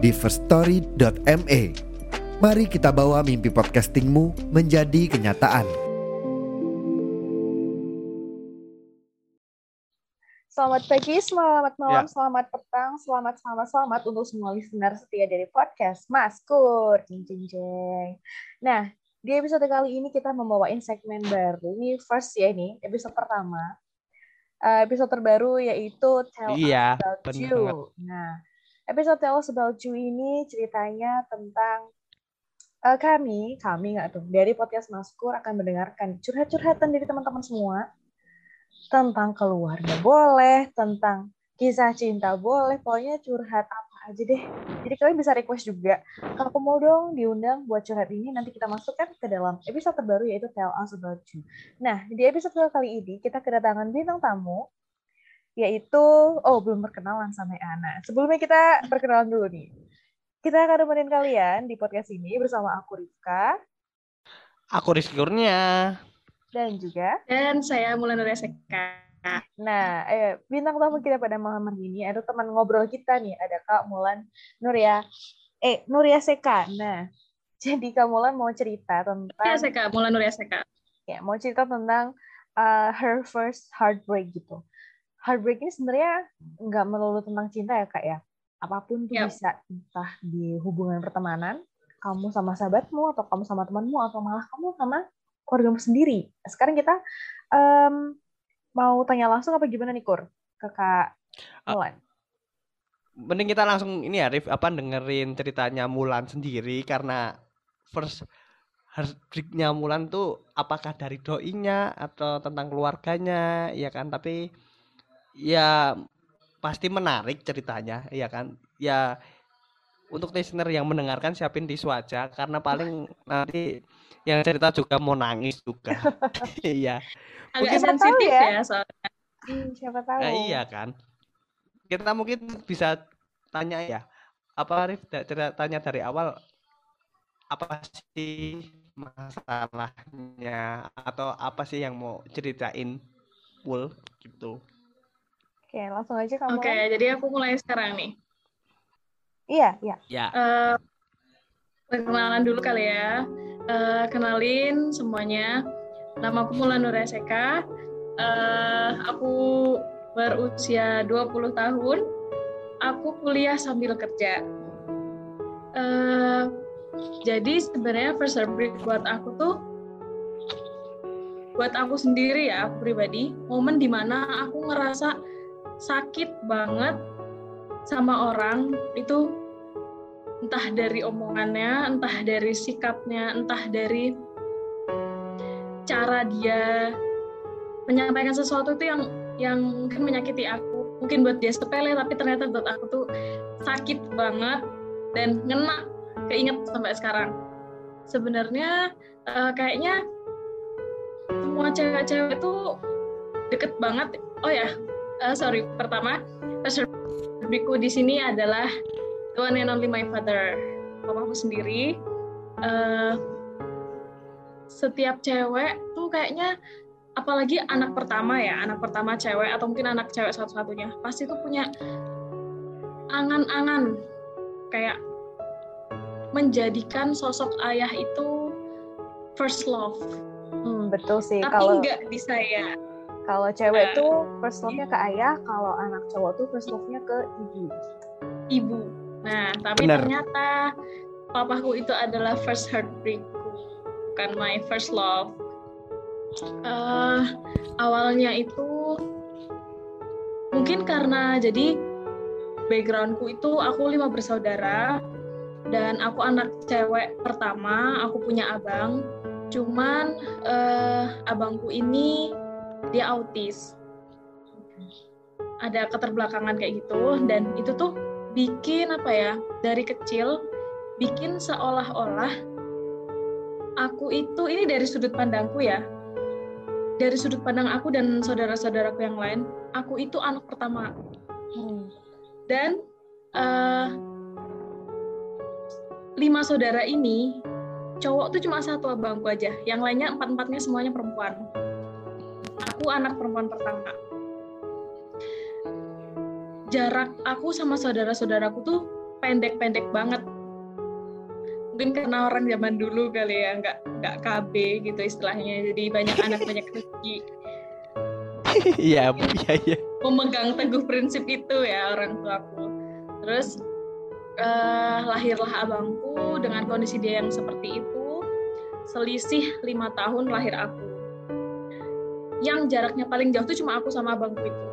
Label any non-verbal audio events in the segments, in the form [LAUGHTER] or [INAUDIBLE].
di firststory.me. Mari kita bawa mimpi podcastingmu menjadi kenyataan. Selamat pagi, selamat malam, Ya. selamat petang, selamat selamat selamat untuk semua listener setia dari podcast Maskur. Jeng jeng jeng. Nah, di episode kali ini kita membawain segmen baru. Ini first ya ini, episode pertama. Eh, episode terbaru yaitu Tell Iya, Us About bener You. banget. Nah, episode Tell Us About You ini ceritanya tentang eh, kami, kami nggak tuh, dari podcast Maskur akan mendengarkan curhat-curhatan dari teman-teman semua tentang keluarga boleh, tentang kisah cinta boleh, pokoknya curhat apa aja deh. Jadi kalian bisa request juga. Aku mau dong diundang buat curhat ini, nanti kita masukkan ke dalam episode terbaru yaitu Tell Us About You. Nah, di episode kali ini kita kedatangan bintang tamu, yaitu, oh belum perkenalan sama Ana. Sebelumnya kita perkenalan dulu nih. Kita akan nemenin kalian di podcast ini bersama aku Rifka Aku Rizky Kurnia. dan juga Dan saya Mulan Nuria Seka. Nah, eh, bintang tamu kita pada malam hari ini ada teman ngobrol kita nih, ada Kak Mulan Nuria, eh Nuria Seka. Nah, [LAUGHS] jadi Kak Mulan mau cerita Ya, tentang, Seka, Mulan Nuria Seka. ya mau cerita tentang uh, her first heartbreak gitu. Heartbreak ini sebenarnya nggak melulu tentang cinta ya Kak ya. Apa pun tuh Yap. bisa entah di hubungan pertemanan, kamu sama sahabatmu atau kamu sama temanmu atau malah kamu sama keluargamu sendiri. Sekarang kita em, mau tanya langsung apa gimana nih Kur ke Kak. Mulan? Mending kita langsung ini ya, Rif, apa dengerin ceritanya Mulan sendiri karena first heartbreak-nya Mulan tuh apakah dari doinya atau tentang keluarganya, ya kan? Tapi ya pasti menarik ceritanya, ya kan? Ya untuk listener yang mendengarkan siapin tisu aja karena paling nanti yang cerita juga mau nangis juga. [LAUGHS] Iya. Agak Mungkin sensitif ya. ya, soalnya. Hmm, siapa tahu. Nah, iya kan. Kita mungkin bisa tanya ya. Apa Rif da- cerita- tanya dari awal apa sih masalahnya atau apa sih yang mau ceritain full gitu. Oke, langsung aja kamu. Oke, jadi aku mulai sekarang nih. Iya, iya. Ya. Eh, perkenalan dulu kali ya. Eh, kenalin semuanya. Nama aku Mulan Nuria Seka. Eh, aku berusia 20 tahun. Aku kuliah sambil kerja. Eh, jadi sebenarnya first heartbreak buat aku tuh buat aku sendiri ya, aku pribadi, momen di mana aku ngerasa sakit banget sama orang itu entah dari omongannya, entah dari sikapnya, entah dari cara dia menyampaikan sesuatu itu yang yang mungkin menyakiti aku. Mungkin buat dia sepele tapi ternyata buat aku tuh sakit banget dan ngena keinget sampai sekarang. Sebenarnya eh, kayaknya semua cewek-cewek tuh deket banget. Oh ya, eh, sorry. Pertama, biku di sini adalah the one and only my father, papaku sendiri. Eh, setiap cewek tuh kayaknya, apalagi anak pertama ya, anak pertama cewek atau mungkin anak cewek satu-satunya, pasti tuh punya angan-angan kayak menjadikan sosok ayah itu first love. Hmm, betul sih. Tapi Kalau enggak di saya. Kalau cewek Eh, tuh first love-nya ke ayah, kalau anak cowok tuh first love-nya ke ibu. ibu. Nah, tapi Benar. ternyata papaku itu adalah first heartbreak, bukan my first love. Eh, awalnya itu mungkin karena jadi backgroundku itu aku lima bersaudara dan aku anak cewek pertama, aku punya abang. Cuman eh, abangku ini dia autis. Ada keterbelakangan kayak gitu dan itu tuh bikin apa ya dari kecil bikin seolah-olah aku itu ini dari sudut pandangku ya dari sudut pandang aku dan saudara-saudaraku yang lain aku itu anak pertama Hmm. dan eh, lima saudara ini cowok tuh cuma satu abangku aja yang lainnya empat empatnya semuanya perempuan aku anak perempuan pertama jarak aku sama saudara-saudaraku tuh pendek-pendek banget mungkin karena orang zaman dulu kali ya nggak nggak KB gitu istilahnya jadi banyak [LAUGHS] anak banyak rezeki Iya, Bu. Iya, iya. memegang teguh prinsip itu ya orang tuaku. Terus eh, lahirlah abangku dengan kondisi dia yang seperti itu. Selisih lima tahun lahir aku. Yang jaraknya paling jauh tuh cuma aku sama abangku itu.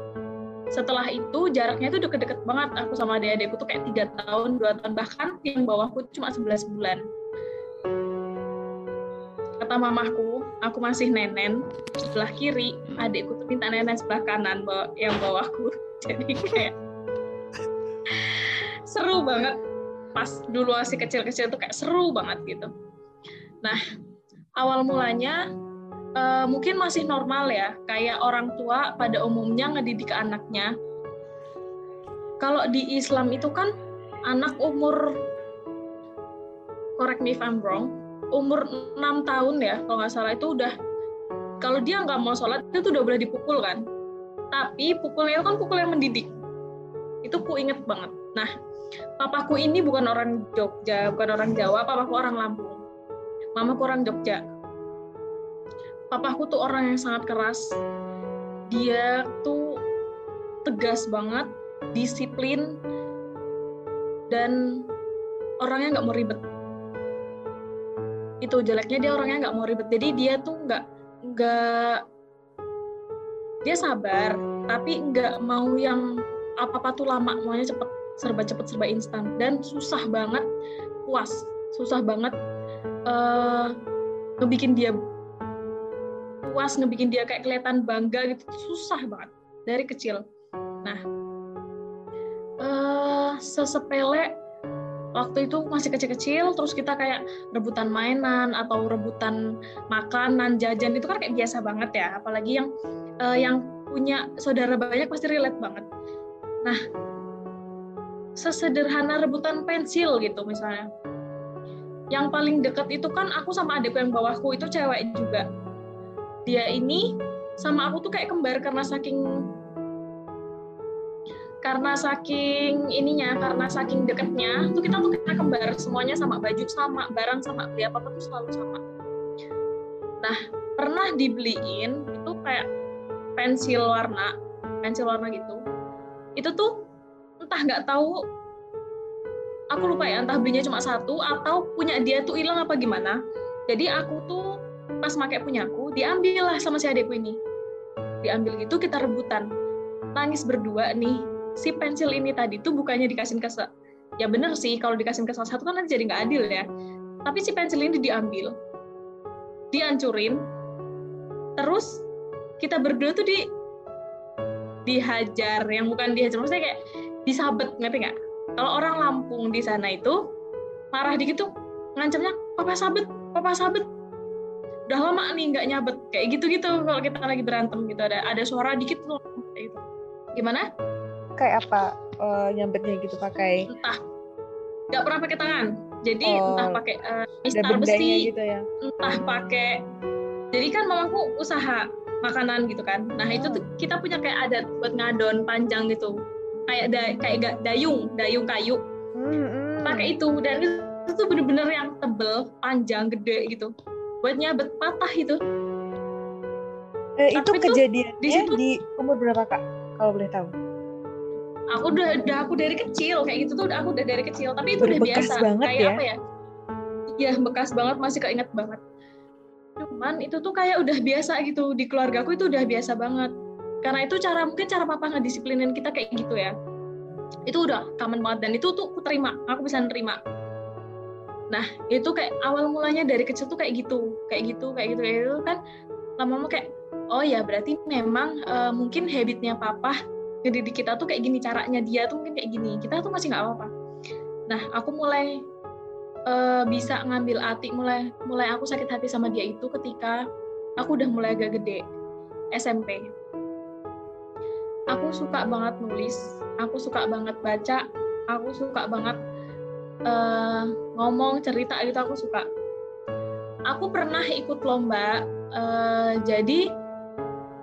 Setelah itu jaraknya tuh deket-deket banget aku sama adik-adikku tuh kayak tiga tahun, dua tahun bahkan yang bawahku cuma 11 bulan. Kata mamahku, aku masih nenen sebelah kiri, adikku tuh minta nenen sebelah kanan yang bawahku. [LAUGHS] Jadi kayak [LAUGHS] seru banget. Pas dulu masih kecil-kecil tuh kayak seru banget gitu. Nah, awal mulanya eh, mungkin masih normal ya, kayak orang tua pada umumnya ngedidik anaknya. Kalau di Islam itu kan anak umur correct me if I'm wrong, umur 6 tahun ya kalau nggak salah itu udah kalau dia nggak mau sholat itu udah boleh dipukul kan? Tapi pukulnya itu kan pukul yang mendidik. Itu ku inget banget. Nah papaku ini bukan orang Jogja bukan orang Jawa papaku orang Lampung. Mamaku orang Jogja papaku tuh orang yang sangat keras. Dia tuh tegas banget disiplin dan orangnya nggak mau ribet. Itu jeleknya dia orangnya nggak mau ribet. Jadi dia tuh nggak nggak dia sabar tapi nggak mau yang apa apa tuh lama. Maunya cepet serba cepet serba instan. Dan susah banget puas susah banget eh ngebikin dia puas ngebikin dia kayak kelihatan bangga gitu susah banget dari kecil. Nah eh sesepele waktu itu masih kecil-kecil terus kita kayak rebutan mainan atau rebutan makanan jajan itu kan kayak biasa banget ya. Apalagi yang eh, yang punya saudara banyak pasti relate banget. Nah sesederhana rebutan pensil gitu misalnya. Yang paling deket itu kan aku sama adikku yang bawahku itu cewek juga dia ini sama aku tuh kayak kembar karena saking karena saking ininya karena saking deketnya tuh kita tuh kita kembar semuanya sama baju sama barang sama beli apa apa tuh selalu sama. Nah pernah dibeliin itu kayak pensil warna pensil warna gitu. Itu tuh entah nggak tahu aku lupa ya entah belinya cuma satu atau punya dia tuh hilang apa gimana. Jadi aku tuh pas pakai punyaku diambil lah sama si adekku ini. Diambil gitu kita rebutan. Nangis berdua nih si pensil ini tadi tuh bukannya dikasih ke ya bener sih kalau dikasih ke salah satu kan nanti jadi nggak adil ya. Tapi si pensil ini diambil dihancurin terus kita berdua tuh di dihajar yang bukan dihajar maksudnya kayak disabet ngerti nggak? Kalau orang Lampung di sana itu marah dikit tuh ngancamnya papa sabet papa sabet udah lama nih nggak nyabet. Kayak gitu-gitu kalau kita lagi berantem gitu. Ada ada suara dikit tuh. Kayak gitu. Gimana? Kayak apa eh, nyambetnya gitu pakai? Entah. Nggak pernah pakai tangan. Jadi Oh, entah pakai eh, ada mistar besi. gitu ya. entah pakai. Jadi kan mamaku usaha makanan gitu kan. Nah itu tuh kita punya kayak adat buat ngadon panjang gitu. Kayak da, kayak ga- dayung. Dayung kayu. Hmm, hmm. pakai itu. Dan itu tuh bener-bener yang tebel panjang gede gitu buat nyabet patah itu. Eh, itu tapi kejadiannya di di, situ- umur berapa kak? Kalau boleh tahu. aku udah udah aku dari kecil kayak gitu tuh udah aku udah dari kecil. Tapi itu udah biasa banget kayak ya. apa ya? Iya bekas banget masih keinget banget. Cuman itu tuh kayak udah biasa gitu di keluargaku itu udah biasa banget. Karena itu cara mungkin cara papa ngedisiplinin kita kayak gitu ya. Itu udah common banget dan itu tuh aku terima aku bisa nerima nah itu kayak awal mulanya dari kecil tuh kayak gitu kayak gitu kayak gitu kayak gitu kan. Lama-lama kayak oh ya berarti memang eh, mungkin habitnya papa ngedidik kita tuh kayak gini caranya dia tuh mungkin kayak gini kita tuh masih nggak apa-apa. Nah aku mulai uh, bisa ngambil hati mulai mulai aku sakit hati sama dia itu ketika aku udah mulai agak gede SMP aku suka banget nulis aku suka banget baca aku suka banget uh, ngomong cerita gitu aku suka. Aku pernah ikut lomba uh, jadi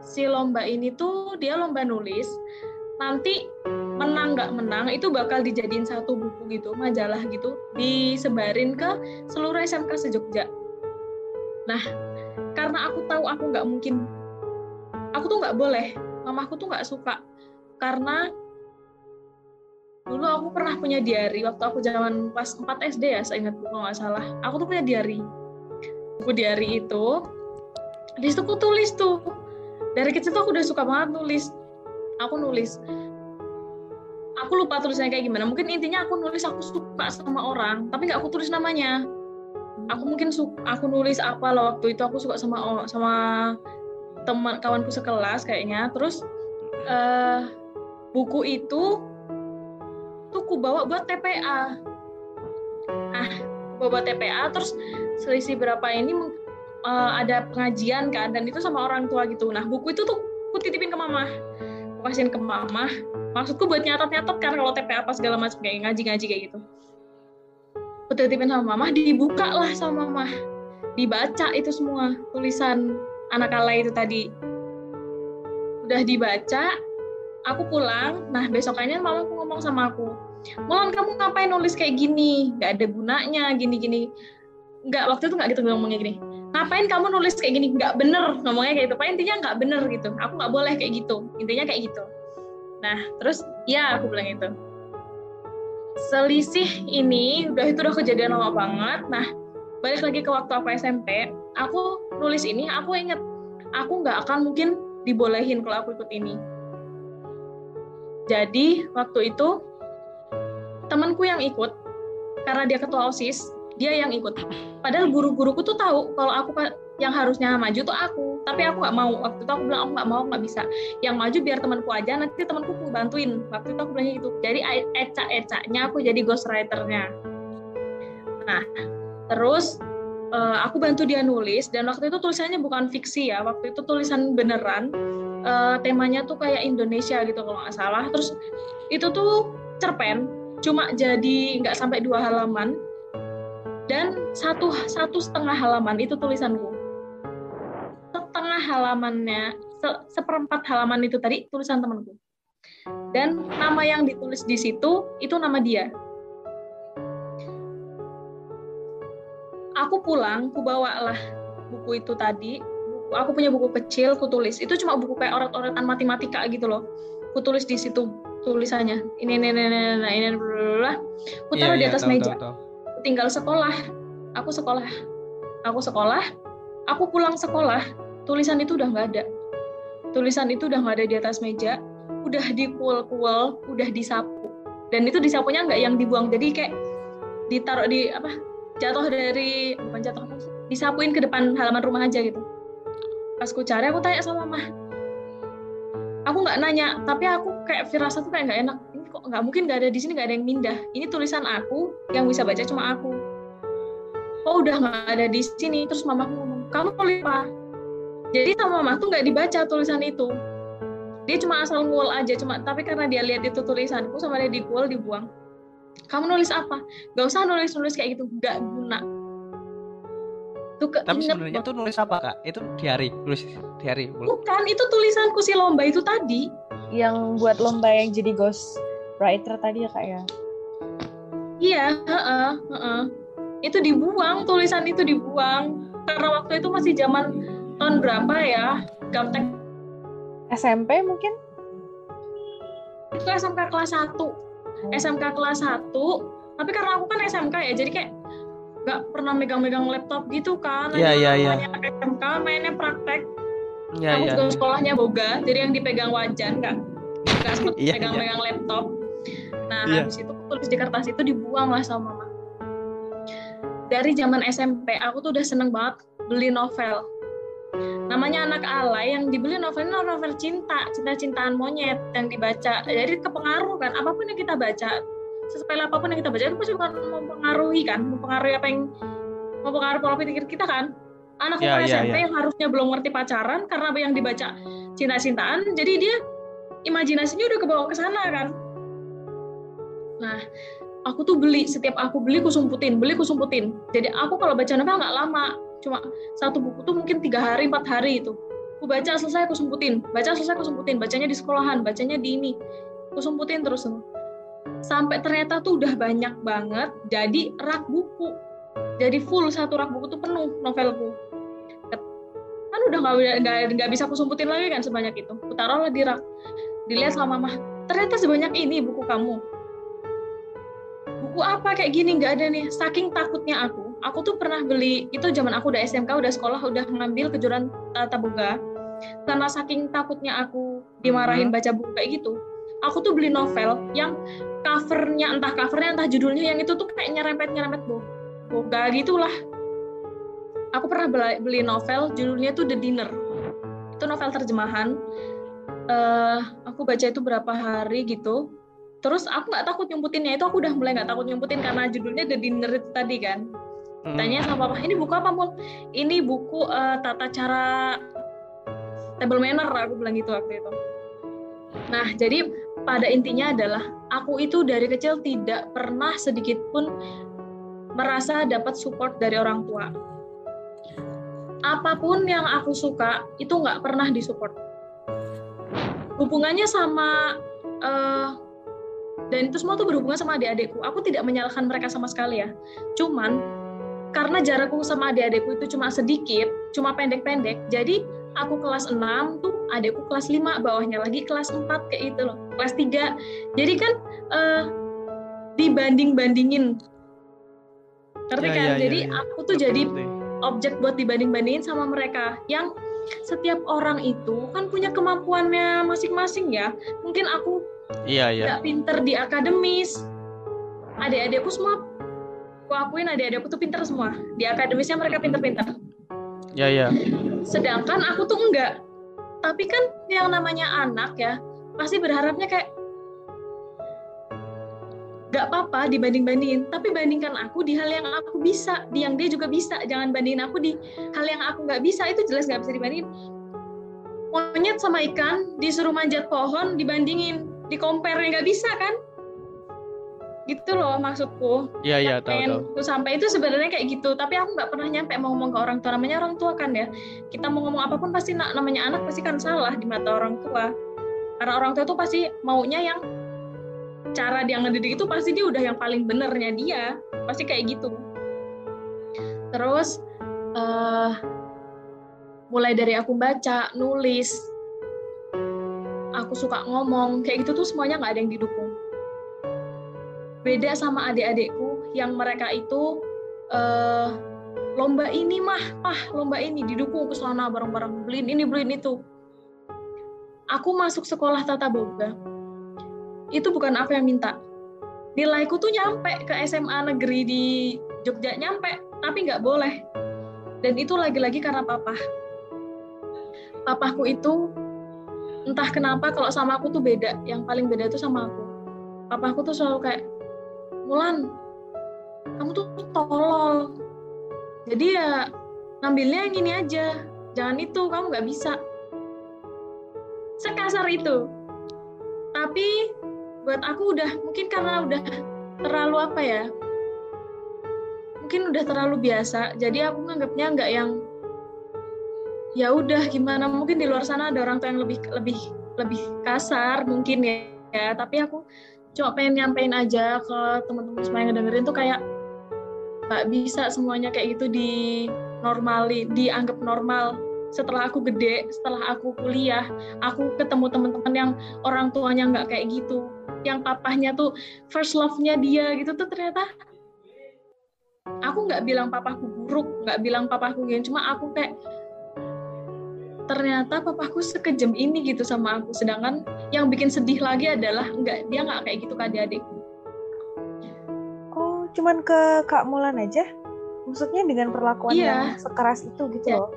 si lomba ini tuh dia lomba nulis. Nanti menang nggak menang itu bakal dijadiin satu buku gitu majalah gitu disebarin ke seluruh SMK sejogja. Nah karena aku tahu aku nggak mungkin aku tuh nggak boleh mamaku tuh nggak suka. Karena dulu aku pernah punya diary waktu aku zaman pas 4 SD ya saya ingat kalau nggak salah. Aku tuh punya diary. Buku diary itu di situ aku tulis tuh. Dari kecil tuh aku udah suka banget nulis. Aku nulis. Aku lupa tulisannya kayak gimana. Mungkin intinya aku nulis aku suka sama orang tapi nggak aku tulis namanya. Aku mungkin su aku nulis apa loh waktu itu aku suka sama sama teman kawanku sekelas kayaknya. Terus uh, buku itu tuh ku bawa buat TPA ah bawa TPA terus selisih berapa ini uh, ada pengajian kan dan itu sama orang tua gitu. Nah buku itu tuh aku titipin ke mama aku kasihin ke mama maksudku buat nyatat-nyatat kan kalau TPA apa segala macam kayak ngaji-ngaji kayak gitu. Aku titipin sama mama dibuka lah sama mama dibaca itu semua tulisan anak alay itu tadi. Udah dibaca aku pulang. Nah besokannya mama aku ngomong sama aku Mulan kamu ngapain nulis kayak gini? Gak ada gunanya gini-gini nggak waktu itu nggak gitu ngomongnya gini. Ngapain kamu nulis kayak gini? Nggak bener ngomongnya kayak gitu. Pak intinya nggak bener gitu. Aku nggak boleh kayak gitu. Intinya kayak gitu. Nah terus ya aku bilang itu selisih ini udah itu udah kejadian lama banget. Nah balik lagi ke waktu aku SMP aku nulis ini aku inget. Aku nggak akan mungkin dibolehin kalau aku ikut ini. Jadi waktu itu temanku yang ikut karena dia ketua osis dia yang ikut. Padahal guru-guruku tuh tahu kalau aku yang harusnya maju tuh aku. Tapi aku nggak mau. Waktu itu aku bilang aku nggak mau nggak bisa. Yang maju biar temanku aja nanti temanku aku bantuin. Waktu itu aku bilang gitu. Jadi eca ecanya aku jadi ghostwriternya. Nah terus uh, aku bantu dia nulis dan waktu itu tulisannya bukan fiksi ya. Waktu itu tulisan beneran uh, temanya tuh kayak Indonesia gitu kalau nggak salah. Terus itu tuh cerpen cuma jadi nggak sampai dua halaman. Dan satu satu setengah halaman itu tulisanku. Setengah halamannya se, seperempat halaman itu tadi tulisan temanku. Dan nama yang ditulis di situ itu nama dia. Aku pulang ku bawalah buku itu tadi. Aku punya buku kecil ku tulis. Itu cuma buku kayak orat-oratan matematika gitu loh. Ku tulis di situ tulisannya. Ini ini ini ini ini, ini, ini, ku taruh yeah, di atas yeah, meja. tahu, tahu. Tinggal sekolah. Aku sekolah. Aku sekolah. Aku pulang sekolah. Tulisan itu udah nggak ada. Tulisan itu udah nggak ada di atas meja. Udah dikuel-kuel udah disapu. Dan itu disapunya nggak yang dibuang. Jadi kayak ditaruh di apa jatuh dari bukan jatuh disapuin ke depan halaman rumah aja gitu. Pas ku cari aku tanya sama mama. Aku nggak nanya tapi aku kayak firasat tuh kayak nggak enak. Kok nggak mungkin nggak ada di sini nggak ada yang mindah. Ini tulisan aku yang bisa baca cuma aku. Oh udah nggak ada di sini. Terus mamaku ngomong kamu nulis apa jadi sama mama tuh nggak dibaca tulisan itu. Dia cuma asal ngual aja cuma tapi karena dia lihat itu tulisanku sama dia dikual dibuang. Kamu nulis apa? Gak usah nulis nulis kayak gitu nggak guna. Tuh ke, tapi sebenarnya itu nulis apa kak? Itu diary nulis diary bukan itu tulisanku si lomba itu tadi yang buat lomba yang jadi ghost writer tadi ya kak ya? Iya uh -uh, uh -uh. itu dibuang tulisan itu dibuang. Karena waktu itu masih zaman tahun berapa ya? Gaptek SMP mungkin? Itu SMK kelas 1 oh. SMK kelas 1 tapi karena aku kan SMK ya jadi kayak nggak pernah megang-megang laptop gitu kan. Iya iya iya. SMK mainnya praktek ya, aku ya. juga sekolahnya boga jadi yang dipegang wajan nggak nggak sempat iya, pegang-pegang iya. laptop Nah, yeah. habis itu tulis di kertas itu dibuang lah sama mama. Dari zaman SMP, aku tuh udah seneng banget beli novel. namanya anak alay yang dibeli novelnya novel cinta cinta-cintaan monyet yang dibaca jadi kepengaruh kan apa pun yang kita baca sesepele apa pun yang kita baca itu pasti bukan mempengaruhi kan mempengaruhi apa yang mempengaruhi pola pikir kita kan anak umur ya, SMP ya. yang harusnya belum ngerti pacaran karena apa yang dibaca cinta-cintaan jadi dia imajinasinya udah kebawa ke sana kan? Nah aku tuh beli setiap aku beli aku sumputin beli aku sumputin jadi aku kalau baca novel nggak lama cuma satu buku tuh mungkin tiga hari empat hari itu. Aku baca selesai aku sumputin baca selesai aku sumputin bacanya di sekolahan bacanya di ini. Aku sumputin terus sampai ternyata tuh udah banyak banget jadi rak buku. Jadi full satu rak buku tuh penuh novelku udah nggak nggak bisa aku sumputin lagi kan sebanyak itu. Aku taruhlah di rak. Dilihat sama mama ternyata sebanyak ini buku kamu. Buku apa kayak gini? Nggak ada nih. Saking takutnya aku aku tuh pernah beli itu zaman aku udah SMK udah sekolah udah ngambil kejuruan tata boga karena saking takutnya aku dimarahin baca buku kayak gitu aku tuh beli novel yang covernya entah covernya entah judulnya yang itu tuh kayak nyerempet nyerempet bu boga gitulah aku pernah beli, beli novel judulnya tuh The Dinner. Itu novel terjemahan. Eh, aku baca itu berapa hari gitu. Terus aku nggak takut nyumputinnya. Itu aku udah mulai nggak takut nyumputin karena judulnya The Dinner itu tadi kan. Hmm. tanya sama papa ini buku apa mul? Ini buku eh, tata cara table manner aku bilang gitu waktu itu. Nah jadi pada intinya adalah aku itu dari kecil tidak pernah sedikit pun merasa dapat support dari orang tua apa pun yang aku suka itu nggak pernah disupport hubungannya sama eh, dan itu semua tuh berhubungan sama adik-adikku aku tidak menyalahkan mereka sama sekali ya cuman karena jarakku sama adik-adikku itu cuma sedikit, cuma pendek-pendek, jadi aku kelas 6 tuh adikku kelas 5, bawahnya lagi kelas 4 kayak itu loh, kelas 3. Jadi kan eh, dibanding-bandingin. Ngerti Ya, kan? ya, ya, jadi ya. aku tuh Ngerti, jadi. Objek buat dibanding-bandingin sama mereka yang setiap orang itu kan punya kemampuannya masing-masing ya. Mungkin aku Iya iya. nggak pinter di akademis. Adik-adikku semua, aku akuin adik-adikku tuh pinter semua. Di akademisnya mereka pinter-pinter. Iya iya. Sedangkan aku tuh enggak. Tapi kan yang namanya anak ya, pasti berharapnya kayak nggak apa-apa dibanding-bandingin, tapi bandingkan aku di hal yang aku bisa, di yang dia juga bisa. Jangan bandingin aku di hal yang aku nggak bisa, itu jelas nggak bisa dibandingin. Monyet sama ikan disuruh manjat pohon, dibandingin, di compare nggak bisa kan? Gitu loh maksudku Iya iya tahu tahu. sampai itu sebenarnya kayak gitu tapi aku nggak pernah nyampe mau ngomong ke orang tua namanya orang tua kan ya kita mau ngomong apa pun pasti na- namanya anak pasti kan salah di mata orang tua karena orang tua tuh pasti maunya yang cara dia ngedidik itu pasti dia udah yang paling benernya dia. Pasti kayak gitu. Terus eh mulai dari aku baca nulis aku suka ngomong kayak gitu tuh semuanya nggak ada yang didukung. Beda sama adik-adikku yang mereka itu eh, lomba ini mah ah lomba ini didukung ke sana bareng-bareng beliin ini beliin itu. Aku masuk sekolah tata boga itu bukan aku yang minta. Nilaiku tuh nyampe ke SMA negeri di Jogja nyampe tapi nggak boleh. Dan itu lagi-lagi karena papa. Papaku itu entah kenapa kalau sama aku tuh beda. Yang paling beda itu sama aku. Papaku tuh selalu kayak Mulan kamu tuh tolol. Jadi ya ngambilnya yang ini aja. Jangan itu kamu nggak bisa. Sekasar itu. Tapi buat aku udah mungkin karena udah terlalu apa ya mungkin udah terlalu biasa jadi aku nganggapnya nggak yang ya udah gimana mungkin di luar sana ada orang tua yang lebih lebih lebih kasar mungkin ya, ya. tapi aku cuma pengen nyampein aja ke teman-teman semua yang ngedengerin tuh kayak nggak bisa semuanya kayak gitu di normali dianggap normal setelah aku gede setelah aku kuliah aku ketemu teman-teman yang orang tuanya nggak kayak gitu yang papahnya tuh first love-nya dia gitu tuh ternyata aku nggak bilang papaku buruk nggak bilang papaku gini cuma aku kayak ternyata papaku sekejam ini gitu sama aku sedangkan yang bikin sedih lagi adalah nggak dia nggak kayak gitu ke adik-adikku Oh, cuman ke Kak Mulan aja? Maksudnya dengan perlakuan Iya. yang sekeras itu gitu Iya. loh?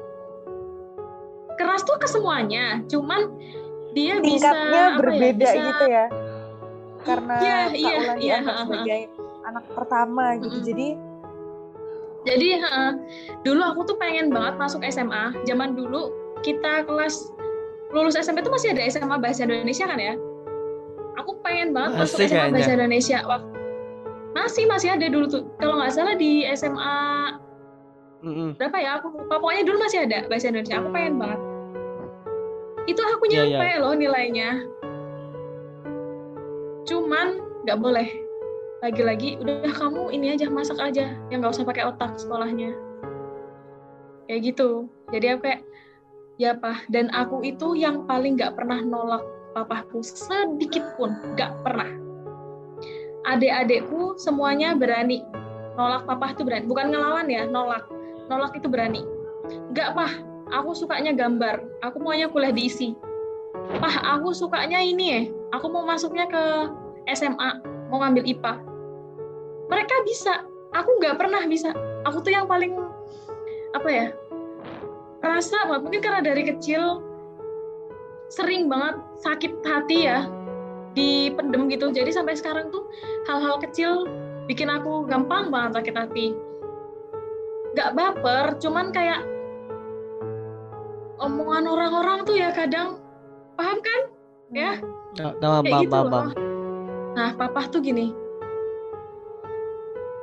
keras tuh ke semuanya cuman dia tingkatnya bisa apa ya, berbeda bisa- gitu ya karena Iya, Kak iya, Ulan iya, dianggap ha, ha. sebagai anak pertama gitu Mm-mm. jadi Jadi heeh, dulu aku tuh pengen banget masuk SMA. Zaman dulu kita kelas lulus SMP itu masih ada SMA Bahasa Indonesia kan ya? Aku pengen banget masuk SMA kayaknya. Bahasa Indonesia. Wak- Masih masih ada dulu tuh. Kalau nggak salah di SMA Mm-mm. berapa ya? Aku. Pokoknya dulu masih ada Bahasa Indonesia. Aku pengen banget. Itu aku Iya, nyampe loh nilainya. Cuman nggak boleh. Lagi-lagi udah kamu ini aja masak aja, yang nggak usah pakai otak sekolahnya. Kayak gitu. Jadi aku kayak ya pah. Dan aku itu yang paling nggak pernah nolak papaku sedikit pun, nggak pernah. Adik-adikku semuanya berani nolak papa itu berani. Bukan ngelawan ya, nolak. Nolak itu berani. Nggak pah. Aku sukanya gambar. Aku maunya kuliah di ISI. Pah, aku sukanya ini ya. Aku mau masuknya ke SMA, mau ngambil IPA. Mereka bisa, aku nggak pernah bisa. Aku tuh yang paling apa ya? Rasa mungkin karena dari kecil sering banget sakit hati ya dipendem gitu. Jadi sampai sekarang tuh hal-hal kecil bikin aku gampang banget sakit hati. Gak baper, cuman kayak omongan orang-orang tuh ya kadang paham kan? Ya. Oh, Paham, kayak gitu loh. Nah, papa tuh gini.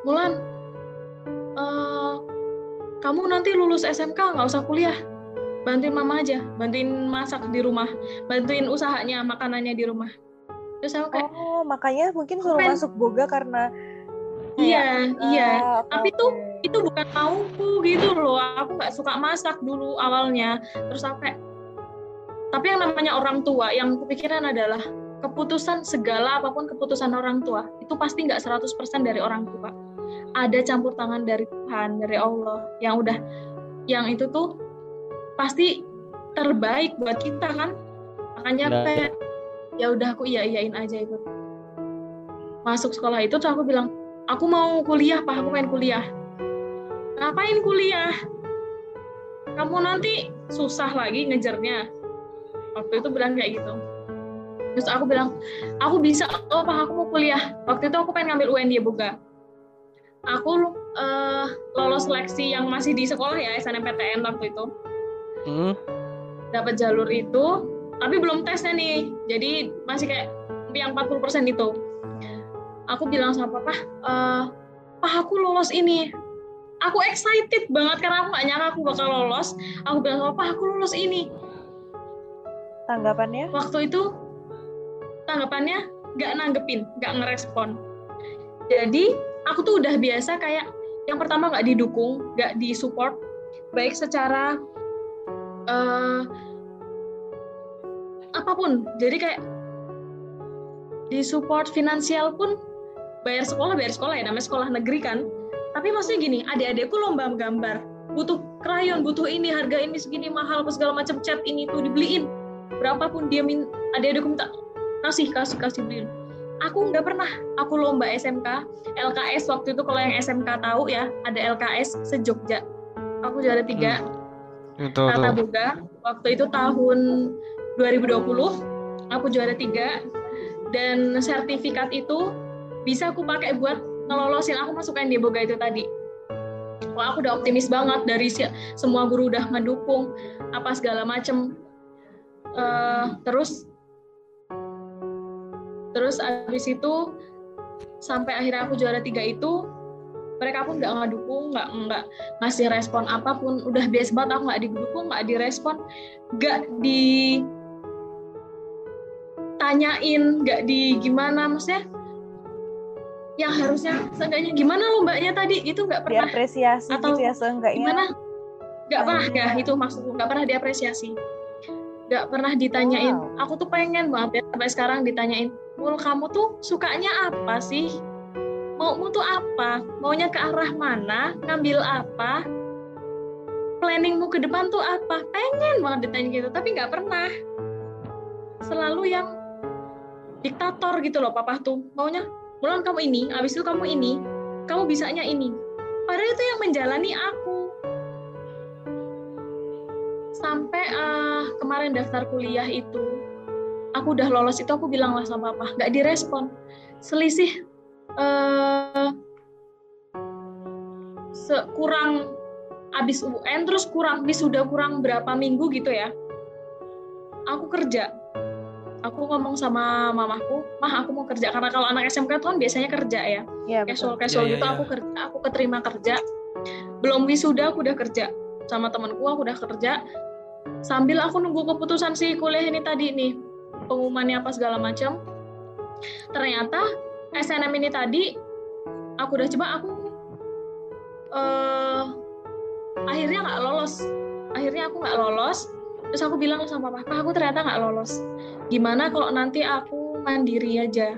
Mulan, eh, kamu nanti lulus SMK nggak usah kuliah. Bantuin mama aja, bantuin masak di rumah, bantuin usahanya, makanannya di rumah. Terus aku kayak, oh makanya mungkin suruh masuk boga karena iya, iya. Ah, oke, Tapi tuh itu bukan mauku gitu loh. Aku nggak suka masak dulu awalnya. Terus aku kayak, tapi yang namanya orang tua, yang kepikiran adalah keputusan segala apa pun keputusan orang tua itu pasti nggak 100% dari orang tua. Ada campur tangan dari Tuhan, dari Allah yang udah yang itu tuh pasti terbaik buat kita kan. Makanya Nah. kayak ya udah aku iya iyain aja itu. Masuk sekolah itu tuh aku bilang, aku mau kuliah, Pak, aku pengen kuliah. Ngapain kuliah? Kamu nanti susah lagi ngejarnya. Waktu itu bilang kayak gitu. Terus aku bilang, aku bisa, oh Pak, aku mau kuliah. Waktu itu aku pengen ngambil UNY Boga. Aku eh, lolos seleksi yang masih di sekolah ya, SNMPTN waktu itu. Hmm. Dapat jalur itu, tapi belum tesnya nih. Jadi masih kayak yang 40% itu. Aku bilang sama papa, eh, Pak, aku lolos ini. Aku excited banget karena aku gak nyangka aku bakal lolos. Aku bilang sama papa, aku lolos ini. Tanggapannya waktu itu tanggapannya nggak nanggepin, nggak ngerespon. Jadi aku tuh udah biasa kayak yang pertama nggak didukung, nggak disupport, baik secara eh, apa pun. Jadi kayak disupport finansial pun bayar sekolah bayar sekolah ya namanya sekolah negeri kan. Tapi maksudnya gini, adik-adikku lomba gambar, butuh krayon, butuh ini, harga ini segini mahal, apa segala macam cat ini tuh dibeliin berapapun dia min adik-adikku minta kasih kasih kasih beliin aku nggak pernah. Aku lomba SMK LKS waktu itu kalau yang SMK tahu ya ada LKS sejogja. Aku juara tiga. Itu Tata. Boga. Waktu itu tahun 2020 aku juara tiga. Dan sertifikat itu bisa aku pakai buat ngelolosin. Aku masuk di Boga itu tadi. Wah aku udah optimis banget dari si- semua guru udah mendukung apa segala macem Eh, terus terus abis itu sampai akhirnya aku juara tiga itu mereka pun nggak ngedukung nggak nggak ngasih respon apa pun. Udah biasa banget aku nggak didukung nggak direspon nggak ditanyain nggak di gimana maksudnya yang harusnya seenggaknya gimana lombanya tadi? Itu nggak pernah. Diapresiasi Atau gitu ya seenggaknya. gimana? Nggak pernah Iya. ya itu maksudku nggak pernah diapresiasi nggak pernah ditanyain. Wow. aku tuh pengen banget ya sampai sekarang ditanyain mul kamu tuh sukanya apa sih? Maumu tuh apa? Maunya ke arah mana? Ngambil apa? Planningmu ke depan tuh apa? Pengen banget ditanya gitu tapi nggak pernah. Selalu yang diktator gitu loh papa tuh. Maunya mulan kamu ini abis itu kamu ini kamu bisanya ini. Padahal itu yang menjalani aku sampai eh, kemarin daftar kuliah itu aku udah lolos itu aku bilang lah sama papa nggak direspon. Selisih uh, kurang abis UN terus kurang sudah kurang berapa minggu gitu ya. Aku kerja. Aku ngomong sama mamaku mah aku mau kerja. Karena kalau anak SMK tuh kan biasanya kerja ya, ya casual casual ya, ya, gitu ya. aku kerja aku keterima kerja. Belum wisuda aku udah kerja sama temanku aku udah kerja. Sambil aku nunggu keputusan si kuliah ini tadi nih pengumumannya apa segala macam. Ternyata SNM ini tadi aku udah coba aku uh, akhirnya nggak lolos. Akhirnya aku nggak lolos. Terus aku bilang sama papa aku ternyata nggak lolos. Gimana kalau nanti aku mandiri aja?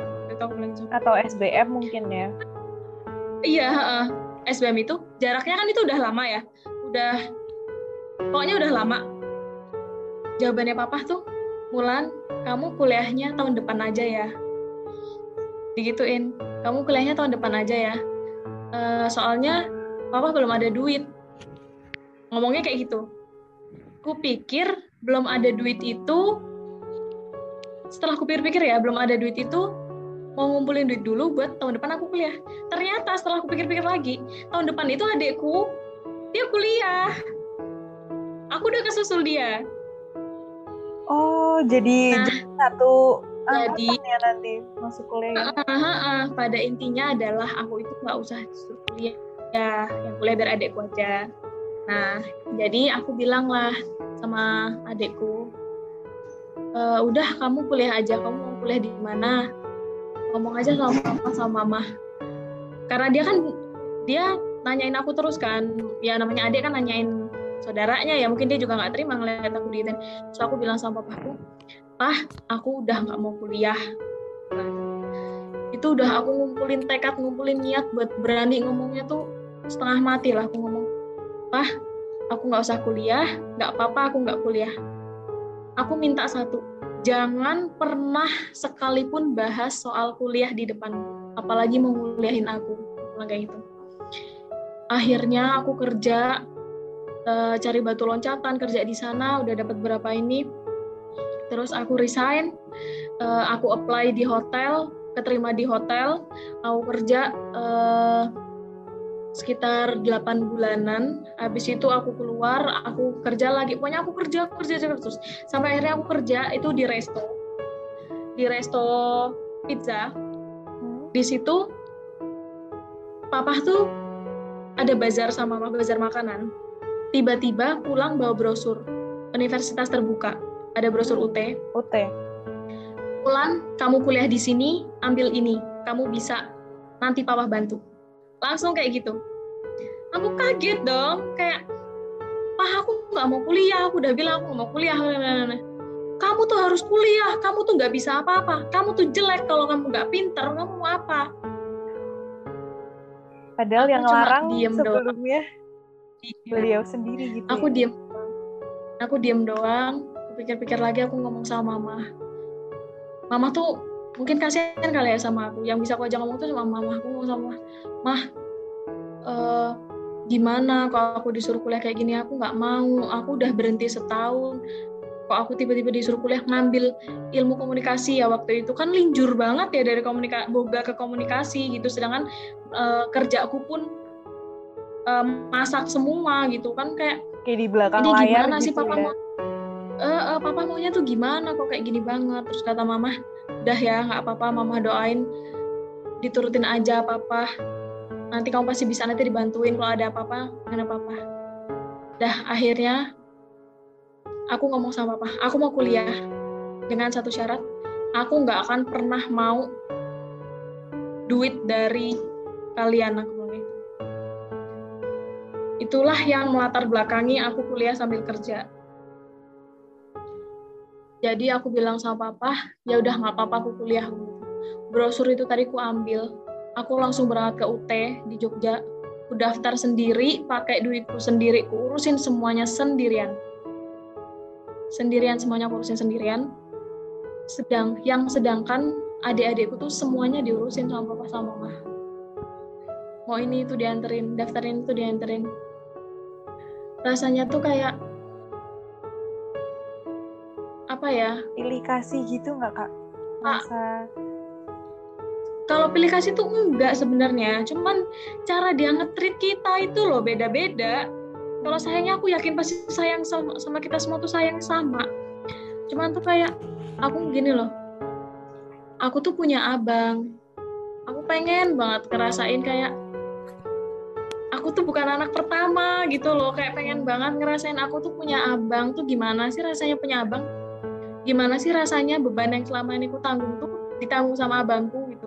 Atau SBM mungkin ya? Iya uh, SBM itu jaraknya kan itu udah lama ya udah. Pokoknya udah lama. Jawabannya papa tuh Mulan kamu kuliahnya tahun depan aja ya. Digituin. Kamu kuliahnya tahun depan aja ya. Uh, soalnya papa belum ada duit. Ngomongnya kayak gitu. Ku pikir belum ada duit itu setelah aku pikir-pikir ya belum ada duit itu mau ngumpulin duit dulu buat tahun depan aku kuliah. Ternyata setelah aku pikir-pikir lagi tahun depan itu adekku dia kuliah. Aku udah kesusul dia. Oh jadi nah, satu jadi ya nanti masuk kuliah uh, uh, uh, pada intinya adalah aku itu nggak usah disuruh kuliah. Ya yang kuliah biar adekku aja. Nah jadi aku bilang lah sama adikku e, udah kamu kuliah aja. Kamu mau kuliah di mana? Ngomong aja sama papa sama mama. Karena dia kan dia nanyain aku terus kan. Ya namanya adik kan nanyain saudaranya ya. Mungkin dia juga nggak terima ngeliat aku di so aku bilang sama papaku pah aku udah nggak mau kuliah. Itu udah aku ngumpulin tekad ngumpulin niat buat berani ngomongnya tuh setengah mati lah aku ngomong. Pah aku nggak usah kuliah nggak apa-apa aku nggak kuliah. Aku minta satu jangan pernah sekalipun bahas soal kuliah di depan apalagi mau kuliahin aku. Kayak gitu akhirnya aku kerja uh, cari batu loncatan kerja di sana udah dapat berapa ini. Terus aku resign uh, aku apply di hotel keterima di hotel. Aku kerja uh, sekitar 8 bulanan. Habis itu aku keluar aku kerja lagi. Pokoknya aku kerja kerja terus. Sampai akhirnya aku kerja itu di resto. Di resto pizza. Di situ papa tuh ada bazar sama mama bazar makanan. Tiba-tiba pulang bawa brosur. Universitas terbuka. Ada brosur UT UT pulang kamu kuliah di sini ambil ini. Kamu bisa. Nanti papa bantu. Langsung kayak gitu. Aku kaget dong. Kayak pah aku nggak mau kuliah. Aku udah bilang aku nggak mau kuliah. Kamu tuh harus kuliah. Kamu tuh nggak bisa apa-apa. Kamu tuh jelek kalau kamu nggak pinter. Kamu mau apa padahal aku yang larang diem sebelumnya doang. beliau sendiri gitu. Aku ya. diem. Aku diem doang. Pikir-pikir lagi aku ngomong sama mama. Mama tuh mungkin kasihan kali ya sama aku. Yang bisa aku aja ngomong tuh sama mama. Aku ngomong sama mah uh, gimana kalau aku disuruh kuliah kayak gini? Aku nggak mau. Aku udah berhenti setahun kok aku tiba-tiba disuruh kuliah ngambil ilmu komunikasi ya waktu itu? Kan linjur banget ya dari komunikasi boga ke komunikasi gitu. Sedangkan uh, kerjaku pun uh, masak semua gitu kan kayak kayak di belakang ini layar gimana gitu sih papa ya? mau uh, uh, papa maunya tuh gimana kok kayak gini banget? Terus kata mama udah ya nggak apa-apa mama doain. Diturutin aja papa. Nanti kamu pasti bisa nanti dibantuin. Kalau ada apa-apa dengan apa-apa dah akhirnya aku ngomong sama papa aku mau kuliah. Dengan satu syarat aku nggak akan pernah mau duit dari kalian aku bilang gitu. itulah yang melatar belakangi aku kuliah sambil kerja. Jadi aku bilang sama papa ya udah nggak apa-apa aku kuliah. Brosur itu tadi aku ambil. Aku langsung berangkat ke UT di Jogja. Aku daftar sendiri pakai duitku sendiri aku urusin semuanya sendirian sendirian semuanya aku urusin sendirian. Sedang yang sedangkan adik-adikku tuh semuanya diurusin sama papa sama mama. Mau ini itu dianterin daftarin itu dianterin. Rasanya tuh kayak apa ya? Pilih kasih gitu nggak kak? Masa kalau pilih kasih tuh enggak sebenarnya. Cuman cara dia ngetrit kita itu loh beda-beda kalau sayangnya aku yakin pasti sayang sama, sama kita semua tuh sayang sama. Cuman tuh kayak aku gini loh. Aku tuh punya abang. Aku pengen banget ngerasain kayak aku tuh bukan anak pertama gitu loh. Kayak pengen banget ngerasain aku tuh punya abang tuh gimana sih rasanya punya abang? Gimana sih rasanya beban yang selama ini aku tanggung tuh ditanggung sama abangku gitu?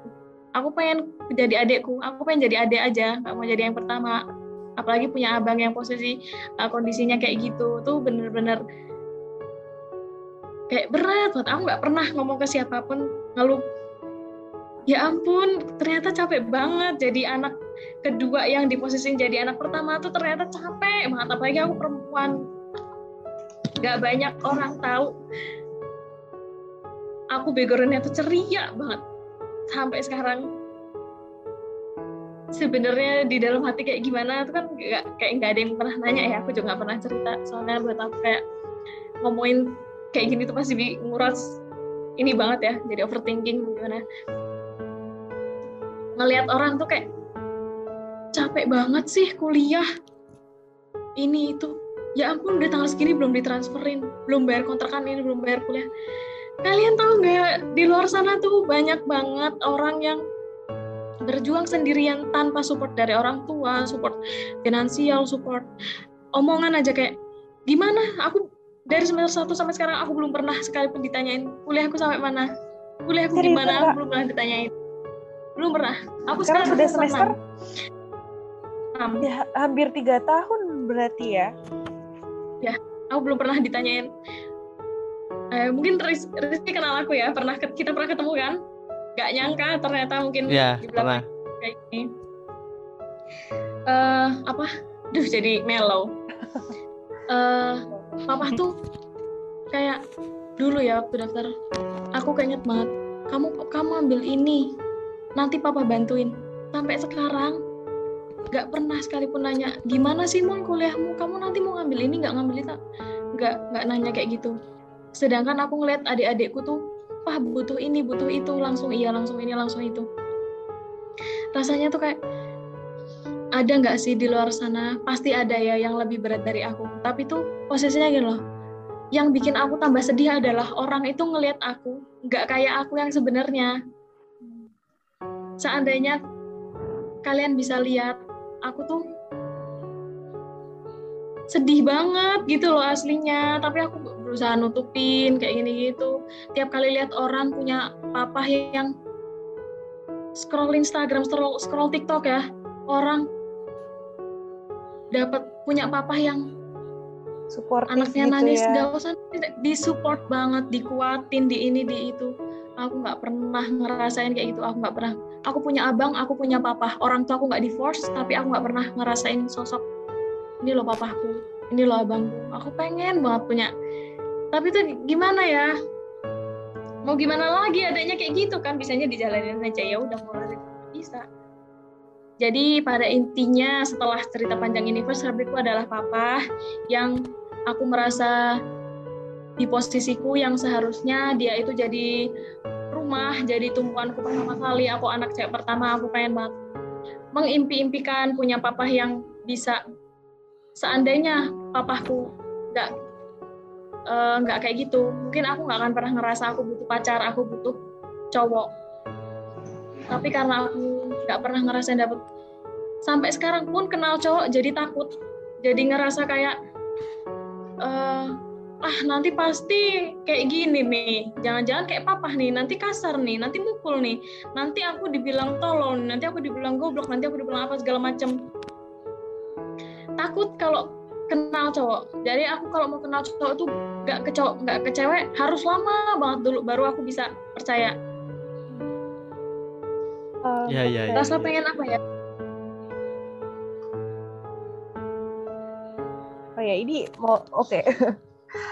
Aku pengen jadi adekku aku pengen jadi adek aja. Nggak mau jadi yang pertama apalagi punya abang yang posisi uh, kondisinya kayak gitu tuh bener-bener kayak berat banget. Aku nggak pernah ngomong ke siapa pun ngeluh ya ampun ternyata capek banget jadi anak kedua yang di posisi jadi anak pertama tuh ternyata capek banget. Apalagi aku perempuan. Nggak banyak orang tahu aku backgroundnya tuh ceria banget sampai sekarang sebenarnya di dalam hati kayak gimana itu kan gak, kayak nggak ada yang pernah nanya ya. Aku juga nggak pernah cerita. Soalnya buat aku kayak ngomongin kayak gini tuh pasti nguras ini banget ya jadi overthinking gimana. Ngelihat orang tuh kayak capek banget sih kuliah. Ini itu. Ya ampun udah tanggal segini belum ditransferin belum bayar kontrakan ini belum bayar kuliah. Kalian tahu nggak di luar sana tuh banyak banget orang yang berjuang sendirian tanpa support dari orang tua, support finansial, support omongan aja kayak gimana? Aku dari semester 1 sampai sekarang aku belum pernah sekalipun ditanyain kuliahku sampai mana, kuliahku Serius, gimana, aku belum pernah ditanyain. Belum pernah. Aku sekarang sudah semester enam. ya, hampir tiga tahun berarti ya Aku belum pernah ditanyain. Eh, mungkin Riz- Rizky kenal aku ya, pernah kita pernah ketemu kan? Gak nyangka ternyata mungkin ya di pernah belakang kayak gini. Eh apa? Duh jadi mellow. Eh papa tuh kayak dulu ya waktu daftar, aku keinget banget. Kamu kamu ambil ini, nanti papa bantuin. Sampai sekarang nggak pernah sekalipun nanya gimana sih mau kuliahmu kamu nanti mau ngambil ini nggak ngambil itu nggak nggak nanya kayak gitu sedangkan aku ngeliat adik-adikku tuh wah butuh ini butuh itu langsung iya langsung ini langsung itu. Rasanya tuh kayak ada nggak sih di luar sana? Pasti ada ya yang lebih berat dari aku. Tapi tuh posisinya gini loh yang bikin aku tambah sedih adalah orang itu ngelihat aku nggak kayak aku yang sebenarnya. Seandainya kalian bisa lihat aku tuh sedih banget gitu loh aslinya. Tapi aku berusaha nutupin kayak gini gitu. Tiap kali lihat orang punya papa yang scroll Instagram scroll scroll TikTok ya orang dapat punya papa yang support anaknya gitu nangis. ya. gak usah disupport banget dikuatin di ini di itu. Aku nggak pernah ngerasain kayak gitu. Aku nggak pernah. Aku punya abang aku punya papa. Orang tua aku nggak divorce tapi aku nggak pernah ngerasain sosok ini loh papaku ini loh abangku. Aku pengen banget punya tapi tuh gimana ya? Mau gimana lagi? Adanya kayak gitu kan bisanya dijalanin aja. Ya udah mau bisa. Jadi pada intinya setelah cerita panjang ini first habitku adalah papa yang aku merasa di posisiku yang seharusnya dia itu jadi rumah, jadi tumpuanku pertama kali, aku anak cewek pertama, aku pengen banget mengimpi-impikan punya papa yang bisa seandainya papaku nggak eh, nggak kayak gitu, mungkin aku nggak akan pernah ngerasa aku butuh pacar, aku butuh cowok. Tapi karena aku nggak pernah ngerasain dapet sampai sekarang pun kenal cowok jadi takut, jadi ngerasa kayak eh, ah nanti pasti kayak gini nih. Jangan-jangan kayak papa nih nanti kasar nih nanti mukul nih. Nanti aku dibilang tolong nanti aku dibilang goblok nanti aku dibilang apa segala macem. Takut kalau kenal cowok jadi aku kalau mau kenal cowok tuh nggak ke cowok nggak ke cewek harus lama banget dulu baru aku bisa percaya Eh, Iya, iya, oke. iya. rasa pengen apa ya Oh ya, ini mau oke. [LAUGHS]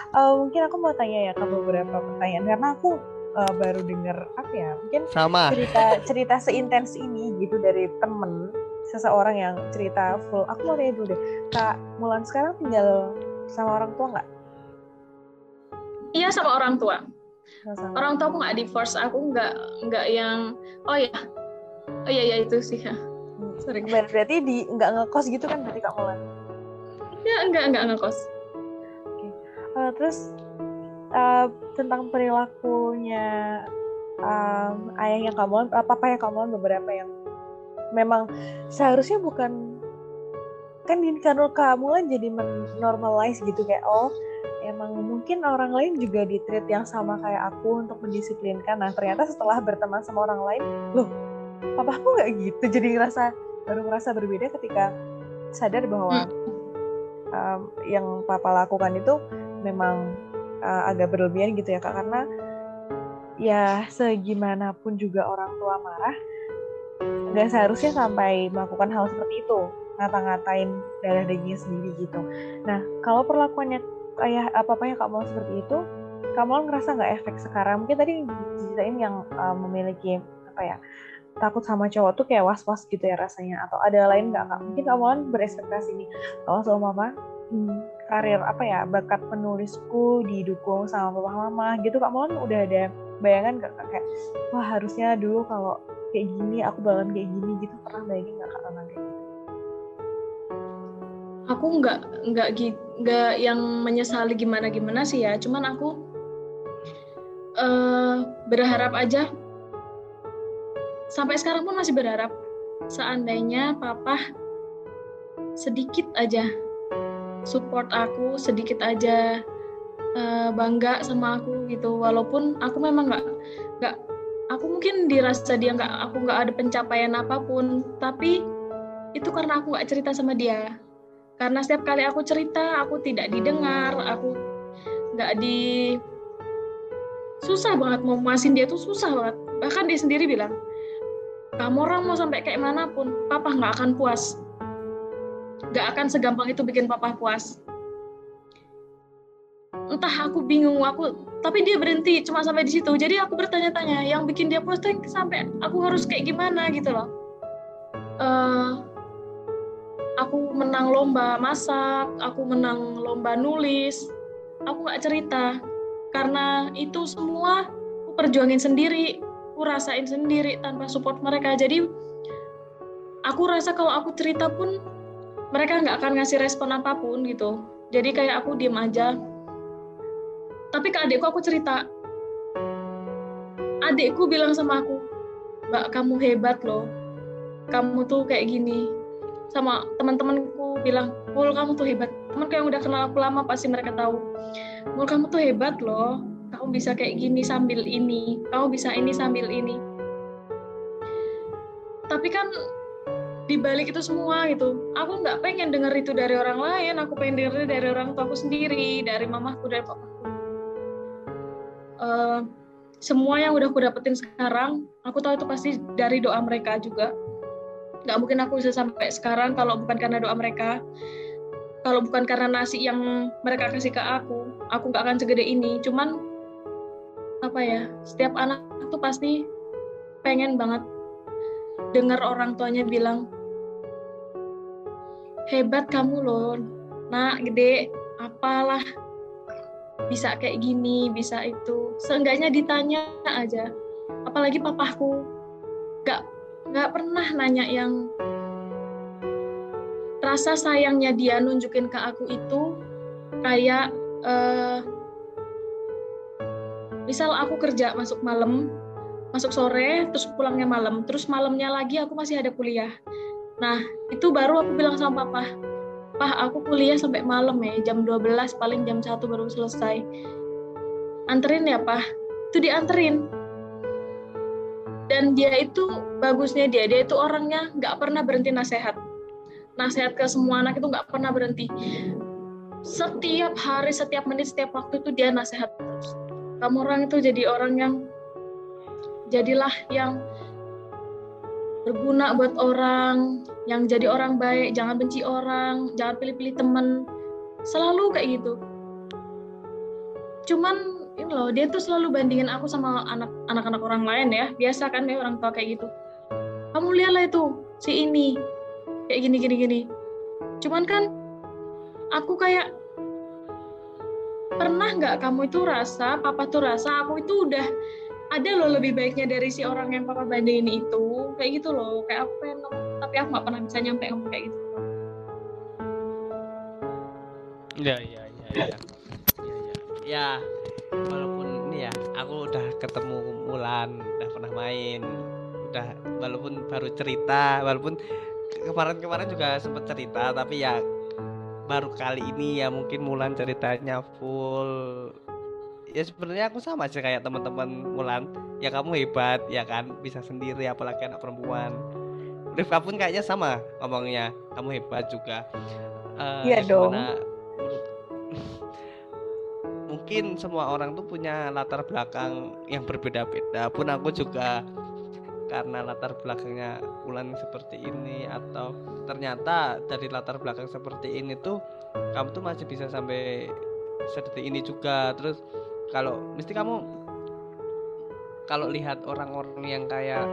Eh, mungkin aku mau tanya ya ke beberapa pertanyaan karena aku eh, baru dengar apa ya? Mungkin sama cerita cerita seintens ini gitu dari temen seseorang yang cerita full. Aku mau tanya dulu deh, Kak Mulan sekarang tinggal sama orang tua nggak? iya sama orang tua Sama-sama. orang tua aku nggak divorce aku nggak nggak yang oh ya oh iya ya itu sih ya sorry Ber- Berarti di nggak ngekos gitu kan berarti Kak Mulan? ya enggak enggak ngekos Eh, terus eh, tentang perilakunya um, ayahnya kamu, uh, papanya kamu beberapa yang memang seharusnya bukan kan karena kamu kan jadi normalize gitu kayak oh emang mungkin orang lain juga di treat yang sama kayak aku untuk mendisiplinkan. Nah ternyata setelah berteman sama orang lain loh papaku nggak gitu. [LAUGHS] Jadi ngerasa baru ngerasa berbeda ketika sadar bahwa um, yang papa lakukan itu memang uh, agak berlebihan gitu ya kak. Karena ya segimanapun juga orang tua marah nggak seharusnya sampai melakukan hal seperti itu. Ngata-ngatain darah dagingnya sendiri gitu. Nah kalau perlakuannya ayah apa apa yang kamu seperti itu kamu ngerasa nggak efek sekarang? Mungkin tadi ceritain yang uh, memiliki apa ya takut sama cowok tuh kayak was-was gitu ya rasanya. Atau ada lain nggak kak? Mungkin kamu kan berespektasi nih. Kalau sama mama hmm, karir apa ya bakat penulisku didukung sama papa mama gitu kak Molan udah ada bayangan gak kak? Kayak wah harusnya dulu kalau kayak gini aku bakalan kayak gini gitu. Pernah bayangin gak kak tentang kayak gitu? Aku nggak nggak nggak yang menyesali gimana gimana sih ya. Cuman aku eh, berharap aja. Sampai sekarang pun masih berharap. Seandainya papa sedikit aja support aku sedikit aja eh, bangga sama aku gitu. Walaupun aku memang nggak nggak aku mungkin dirasa dia nggak aku nggak ada pencapaian apa pun tapi itu karena aku nggak cerita sama dia. Karena setiap kali aku cerita aku tidak didengar aku nggak di susah banget mau masin dia tuh susah banget. Bahkan dia sendiri bilang kamu orang mau sampai kayak mana pun papa nggak akan puas. Nggak akan segampang itu bikin papa puas entah aku bingung aku tapi dia berhenti cuma sampai di situ jadi aku bertanya-tanya yang bikin dia tuh sampai aku harus kayak gimana gitu loh Eh, aku menang lomba masak, aku menang lomba nulis, aku nggak cerita karena itu semua aku perjuangin sendiri, aku rasain sendiri tanpa support mereka. Jadi aku rasa kalau aku cerita pun mereka nggak akan ngasih respon apa pun gitu. Jadi kayak aku diem aja. Tapi ke adikku aku cerita. Adikku bilang sama aku, Mbak kamu hebat loh. Kamu tuh kayak gini sama teman-temanku bilang, Mul kamu tuh hebat. Temanku yang udah kenal aku lama pasti mereka tahu. Mul kamu tuh hebat loh. Kamu bisa kayak gini sambil ini. Kamu bisa ini sambil ini. Tapi kan di balik itu semua gitu, aku nggak pengen denger itu dari orang lain. Aku pengen denger dari orang tuaku sendiri, dari mamaku, dari papaku. Eh, semua yang udah aku dapetin sekarang, aku tahu itu pasti dari doa mereka juga. Nggak mungkin aku bisa sampai sekarang kalau bukan karena doa mereka. Kalau bukan karena nasi yang mereka kasih ke aku aku nggak akan segede ini. Cuman apa ya setiap anak tuh pasti pengen banget dengar orang tuanya bilang hebat kamu loh nak gede apalah bisa kayak gini bisa itu. Seenggaknya ditanya aja. Apalagi papaku. Nggak nggak pernah nanya yang rasa sayangnya dia nunjukin ke aku itu kayak eh, misal aku kerja masuk malam masuk sore terus pulangnya malam terus malamnya lagi aku masih ada kuliah. Nah itu baru aku bilang sama papa pah aku kuliah sampai malam ya jam 12 paling jam 1 baru selesai. Anterin ya pah itu dianterin. Dan dia itu bagusnya dia dia itu orangnya nggak pernah berhenti nasehat. Nasehat ke semua anak itu nggak pernah berhenti. Setiap hari setiap menit setiap waktu itu dia nasehat terus. Kamu orang itu jadi orang yang jadilah yang berguna buat orang yang jadi orang baik jangan benci orang jangan pilih-pilih temen selalu kayak gitu. Cuman ini loh dia tuh selalu bandingin aku sama anak anak-anak orang lain ya. Biasa kan ya orang tua kayak gitu. Kamu lihatlah itu si ini. Kayak gini gini gini. Cuman kan aku kayak pernah nggak kamu itu rasa papa tuh rasa aku itu udah ada loh lebih baiknya dari si orang yang papa bandingin itu. Kayak gitu loh. Kayak aku pengen ngomong tapi aku nggak pernah bisa nyampe ngomong kayak gitu. Ya ya ya ya. Ya, ya. ya walaupun ini ya aku udah ketemu Mulan udah pernah main. Udah walaupun baru cerita walaupun kemarin-kemarin juga sempat cerita tapi ya baru kali ini ya mungkin Mulan ceritanya full ya sebenarnya aku sama sih kayak teman-teman Mulan. Ya kamu hebat ya kan? Bisa sendiri apalagi anak perempuan. Rifka pun kayaknya sama ngomongnya. Kamu hebat juga. Uh, Iya dong. gimana- mungkin semua orang tuh punya latar belakang yang berbeda-beda. Pun aku juga karena latar belakangnya Ulan seperti ini atau ternyata dari latar belakang seperti ini tuh kamu tuh masih bisa sampai seperti ini juga. Terus kalau mesti kamu kalau lihat orang-orang yang kayak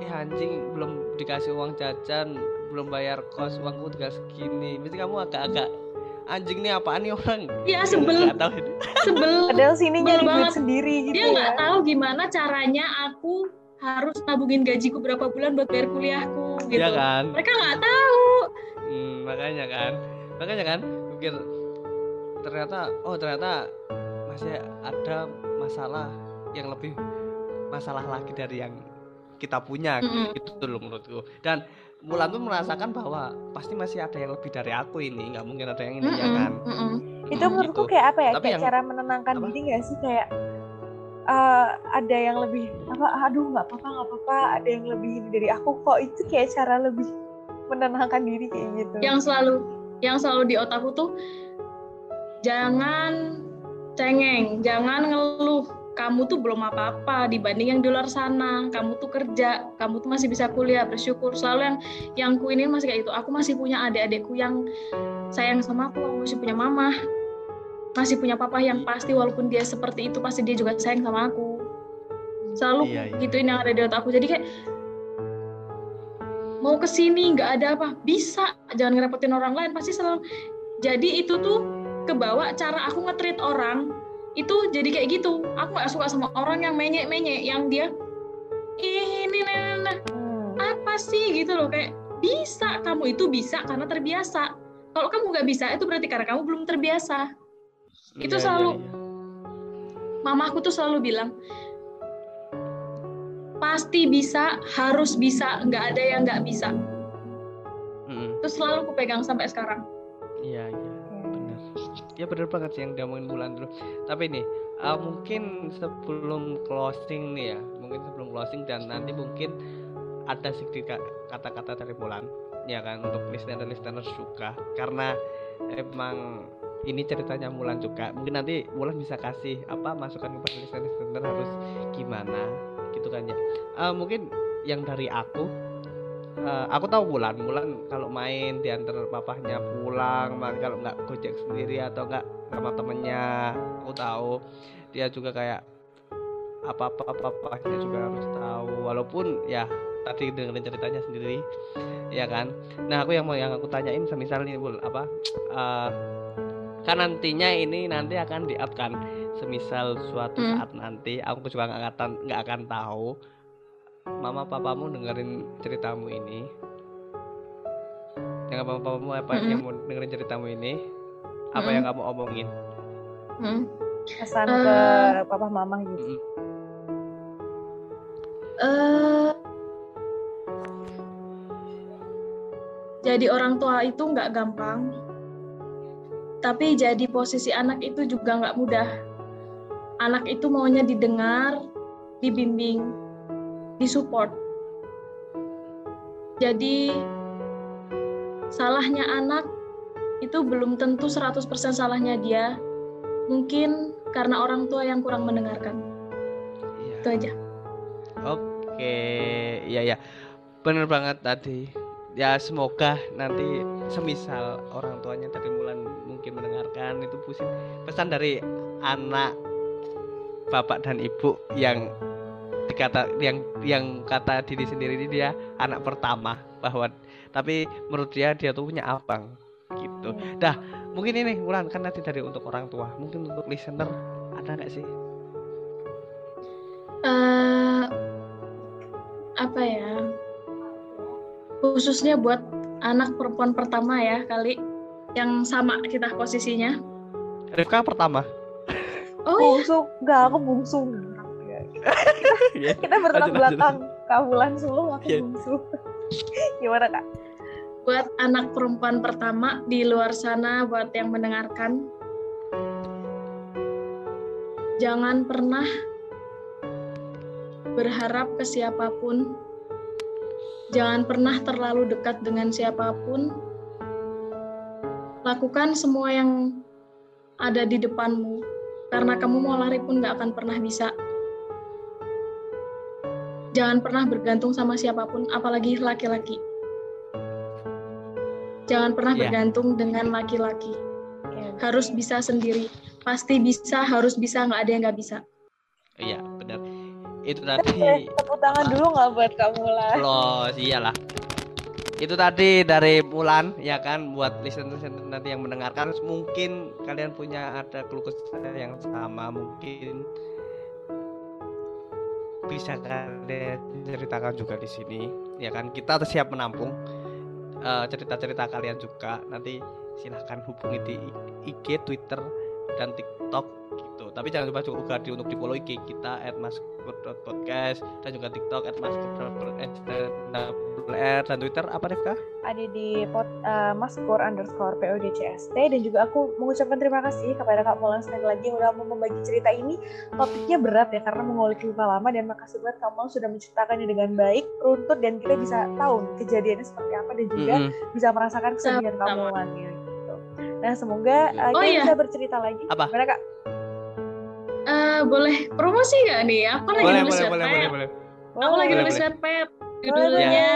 eh anjing belum dikasih uang jajan belum bayar kos uangku udah segini mesti kamu agak-agak anjing nih apaan nih orang Iya, sebel. Nggak tahu ini. sebel Padahal sini nyari duit banget. sendiri gitu dia ya. nggak tahu gimana caranya aku harus nabungin gajiku berapa bulan buat bayar kuliahku gitu Iya kan mereka nggak tahu Hmm, makanya kan makanya kan pikir ternyata oh ternyata masih ada masalah yang lebih masalah lagi dari yang kita punya Mm-mm. gitu loh menurutku dan Mulan tuh merasakan bahwa pasti masih ada yang lebih dari aku ini nggak mungkin ada yang ini ya Mm-mm, kan mm-mm. itu Mm, menurutku gitu. kayak apa ya Tapi kayak yang- cara menenangkan apa? diri gak sih kayak eh, ada yang lebih apa aduh nggak apa-apa nggak apa-apa ada yang lebih ini dari aku kok itu kayak cara lebih menenangkan diri kayak gitu yang selalu yang selalu di otakku tuh jangan cengeng. Jangan ngeluh. Kamu tuh belum apa-apa dibanding yang di luar sana. Kamu tuh kerja. Kamu tuh masih bisa kuliah. Bersyukur. Selalu yang yang ku ini masih kayak gitu. Aku masih punya adik-adikku yang sayang sama aku. Aku masih punya mama. Masih punya papa yang pasti walaupun dia seperti itu pasti dia juga sayang sama aku. Selalu Iya, iya. gituin yang ada di otakku jadi kayak mau ke sini nggak ada apa. Bisa. Jangan ngerepotin orang lain. Pasti selalu jadi itu tuh kebawa cara aku nge-treat orang itu jadi kayak gitu aku nggak suka sama orang yang menyek menyek yang dia "Ih, ini nah, nah, nah." Hmm. apa sih gitu loh kayak bisa kamu itu bisa karena terbiasa kalau kamu nggak bisa itu berarti karena kamu belum terbiasa itu Iya, selalu- iya. mamaku tuh selalu bilang pasti bisa harus bisa nggak ada yang nggak bisa Mm-mm. terus selalu aku pegang sampai sekarang Iya iya. Ya benar banget sih yang diomongin bulan dulu. Tapi nih uh, mungkin sebelum closing nih ya, mungkin sebelum closing dan nanti mungkin ada sedikit ka- kata-kata dari bulan ya kan untuk listener listener juga karena emang ini ceritanya Mulan juga. Mungkin nanti Mulan bisa kasih apa masukan kepada listener listener harus gimana gitu kan ya. Eh, mungkin yang dari aku Eh, aku tahu Mulan, Mulan kalau main diantar papahnya pulang, ma- kalau nggak gojek sendiri atau nggak sama temennya, aku tahu dia juga kayak apa-apa papahnya juga harus tahu, walaupun ya tadi dengerin ceritanya sendiri, ya kan. Nah aku yang mau yang aku tanyain, semisal nih Bul, apa? eh, kan nantinya ini nanti akan di up kan, semisal suatu Hmm. saat nanti, aku juga nggak akan nggak akan tahu mama papamu dengerin ceritamu ini yang mama papamu apa Mm-mm. yang mau dengerin ceritamu ini apa Mm-mm. yang kamu omongin Hmm. pesan Eh. ke papa mama gitu Mm-mm. Eh, jadi orang tua itu nggak gampang, tapi jadi posisi anak itu juga nggak mudah. Anak itu maunya didengar, dibimbing, disupport. Jadi salahnya anak itu belum tentu 100% salahnya dia. Mungkin karena orang tua yang kurang mendengarkan. Iya. Itu aja. Oke, iya ya, bener banget tadi. Ya semoga nanti semisal orang tuanya dari Mulan mungkin mendengarkan itu pusing pesan dari anak bapak dan ibu yang dikata yang yang kata diri sendiri ini dia anak pertama bahwa tapi menurut dia dia tuh punya abang gitu. Dah mungkin ini Wulan kan nanti dari untuk orang tua. Mungkin untuk listener ada nggak sih? Eh apa ya? Khususnya buat anak perempuan pertama ya kali yang sama kita posisinya. Rifka pertama. Oh iya. Bungsu, enggak aku bungsu. Kita bertolak belakang. Kamulan sulung, aku bungsu. [LAUGHS] Gimana kak? buat anak perempuan pertama di luar sana buat yang mendengarkan jangan pernah berharap ke siapa pun jangan pernah terlalu dekat dengan siapa pun lakukan semua yang ada di depanmu karena kamu mau lari pun gak akan pernah bisa jangan pernah bergantung sama siapa pun apalagi laki-laki Jangan pernah Iya. bergantung dengan laki-laki. Oke. Harus bisa sendiri. Pasti bisa, harus bisa, nggak ada yang nggak bisa. iya benar itu tadi tepuk tangan dulu nggak buat Kamulan? Los, iyalah. Itu tadi dari Mulan ya kan buat listener-listener nanti yang mendengarkan mungkin kalian punya ada keluh kesah yang sama mungkin bisa kalian ceritakan juga di sini ya kan? Kita siap menampung eh, cerita-cerita kalian juga. Nanti silahkan hubungi di IG, Twitter dan TikTok gitu. Tapi jangan lupa juga di untuk di follow IG kita @maskur.podcast dan juga TikTok @maskur.r dan Twitter apa Rifka? Ada di pot, eh, Maskur underscore PODCST dan juga aku mengucapkan terima kasih kepada Kak Mulan sekali lagi yang udah mau membagi cerita ini. Topiknya berat ya karena mengulik luka lama dan makasih buat Kak Mulan sudah menceritakannya dengan baik, runtut dan kita bisa tahu kejadiannya seperti apa dan juga Mm-mm. bisa merasakan kesedihan Kak. Mulan gitu. Nah semoga eh, Oh kita iya. bisa bercerita lagi. Apa? Gimana Kak? Eh, boleh promosi nggak nih? Aku lagi Boleh, nulis boleh, boleh, boleh, boleh. Aku lagi Boleh, nulis boleh. webpad. Judulnya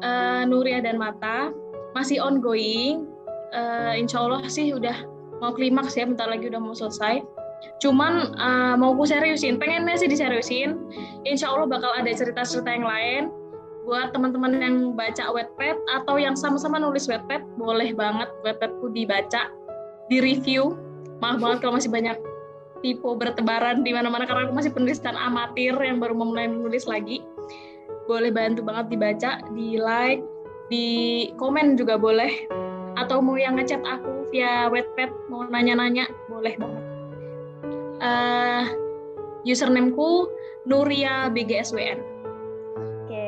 eh, Nuria dan Mata. Masih ongoing. Eh, insya Allah sih udah mau klimaks ya, bentar lagi udah mau selesai. Cuman eh, mau ku seriusin, pengennya sih diseriusin. Insya Allah bakal ada cerita-cerita yang lain. Buat teman-teman yang baca webpad atau yang sama-sama nulis webpad, boleh banget webpadku dibaca, di-review. Maaf banget kalau masih banyak tipe bertebaran di mana-mana karena aku masih penulisan amatir yang baru memulai menulis lagi. Boleh bantu banget dibaca, di like, di komen juga boleh. Atau mau yang ngechat aku via webpad mau nanya-nanya boleh banget. Eh usernameku Nuria BGSWN. Oke,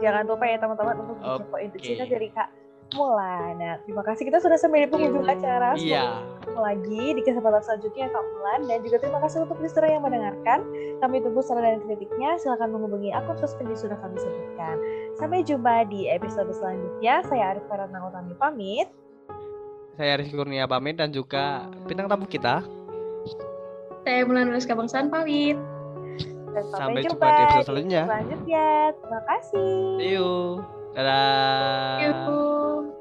jangan lupa ya teman-teman untuk kepoin cerita dari Kak Mulan. Nah, terima kasih kita sudah sampai di penghujung acara. Semoga Iya. ketemu lagi di kesempatan selanjutnya Kak Mulan dan juga terima kasih untuk listener yang mendengarkan. Kami tunggu saran dan kritiknya. Silahkan menghubungi akun sosmed yang sudah kami sebutkan. Sampai jumpa di episode selanjutnya. Saya Arif Farana Utami pamit. Saya Rizky Kurnia pamit dan juga bintang tamu kita. Saya Mulan Rizka Bangsaan pamit. Dan Sampai sampai, jumpa di episode selanjutnya. selanjutnya. Terima kasih. See you. Dadah. Thank you.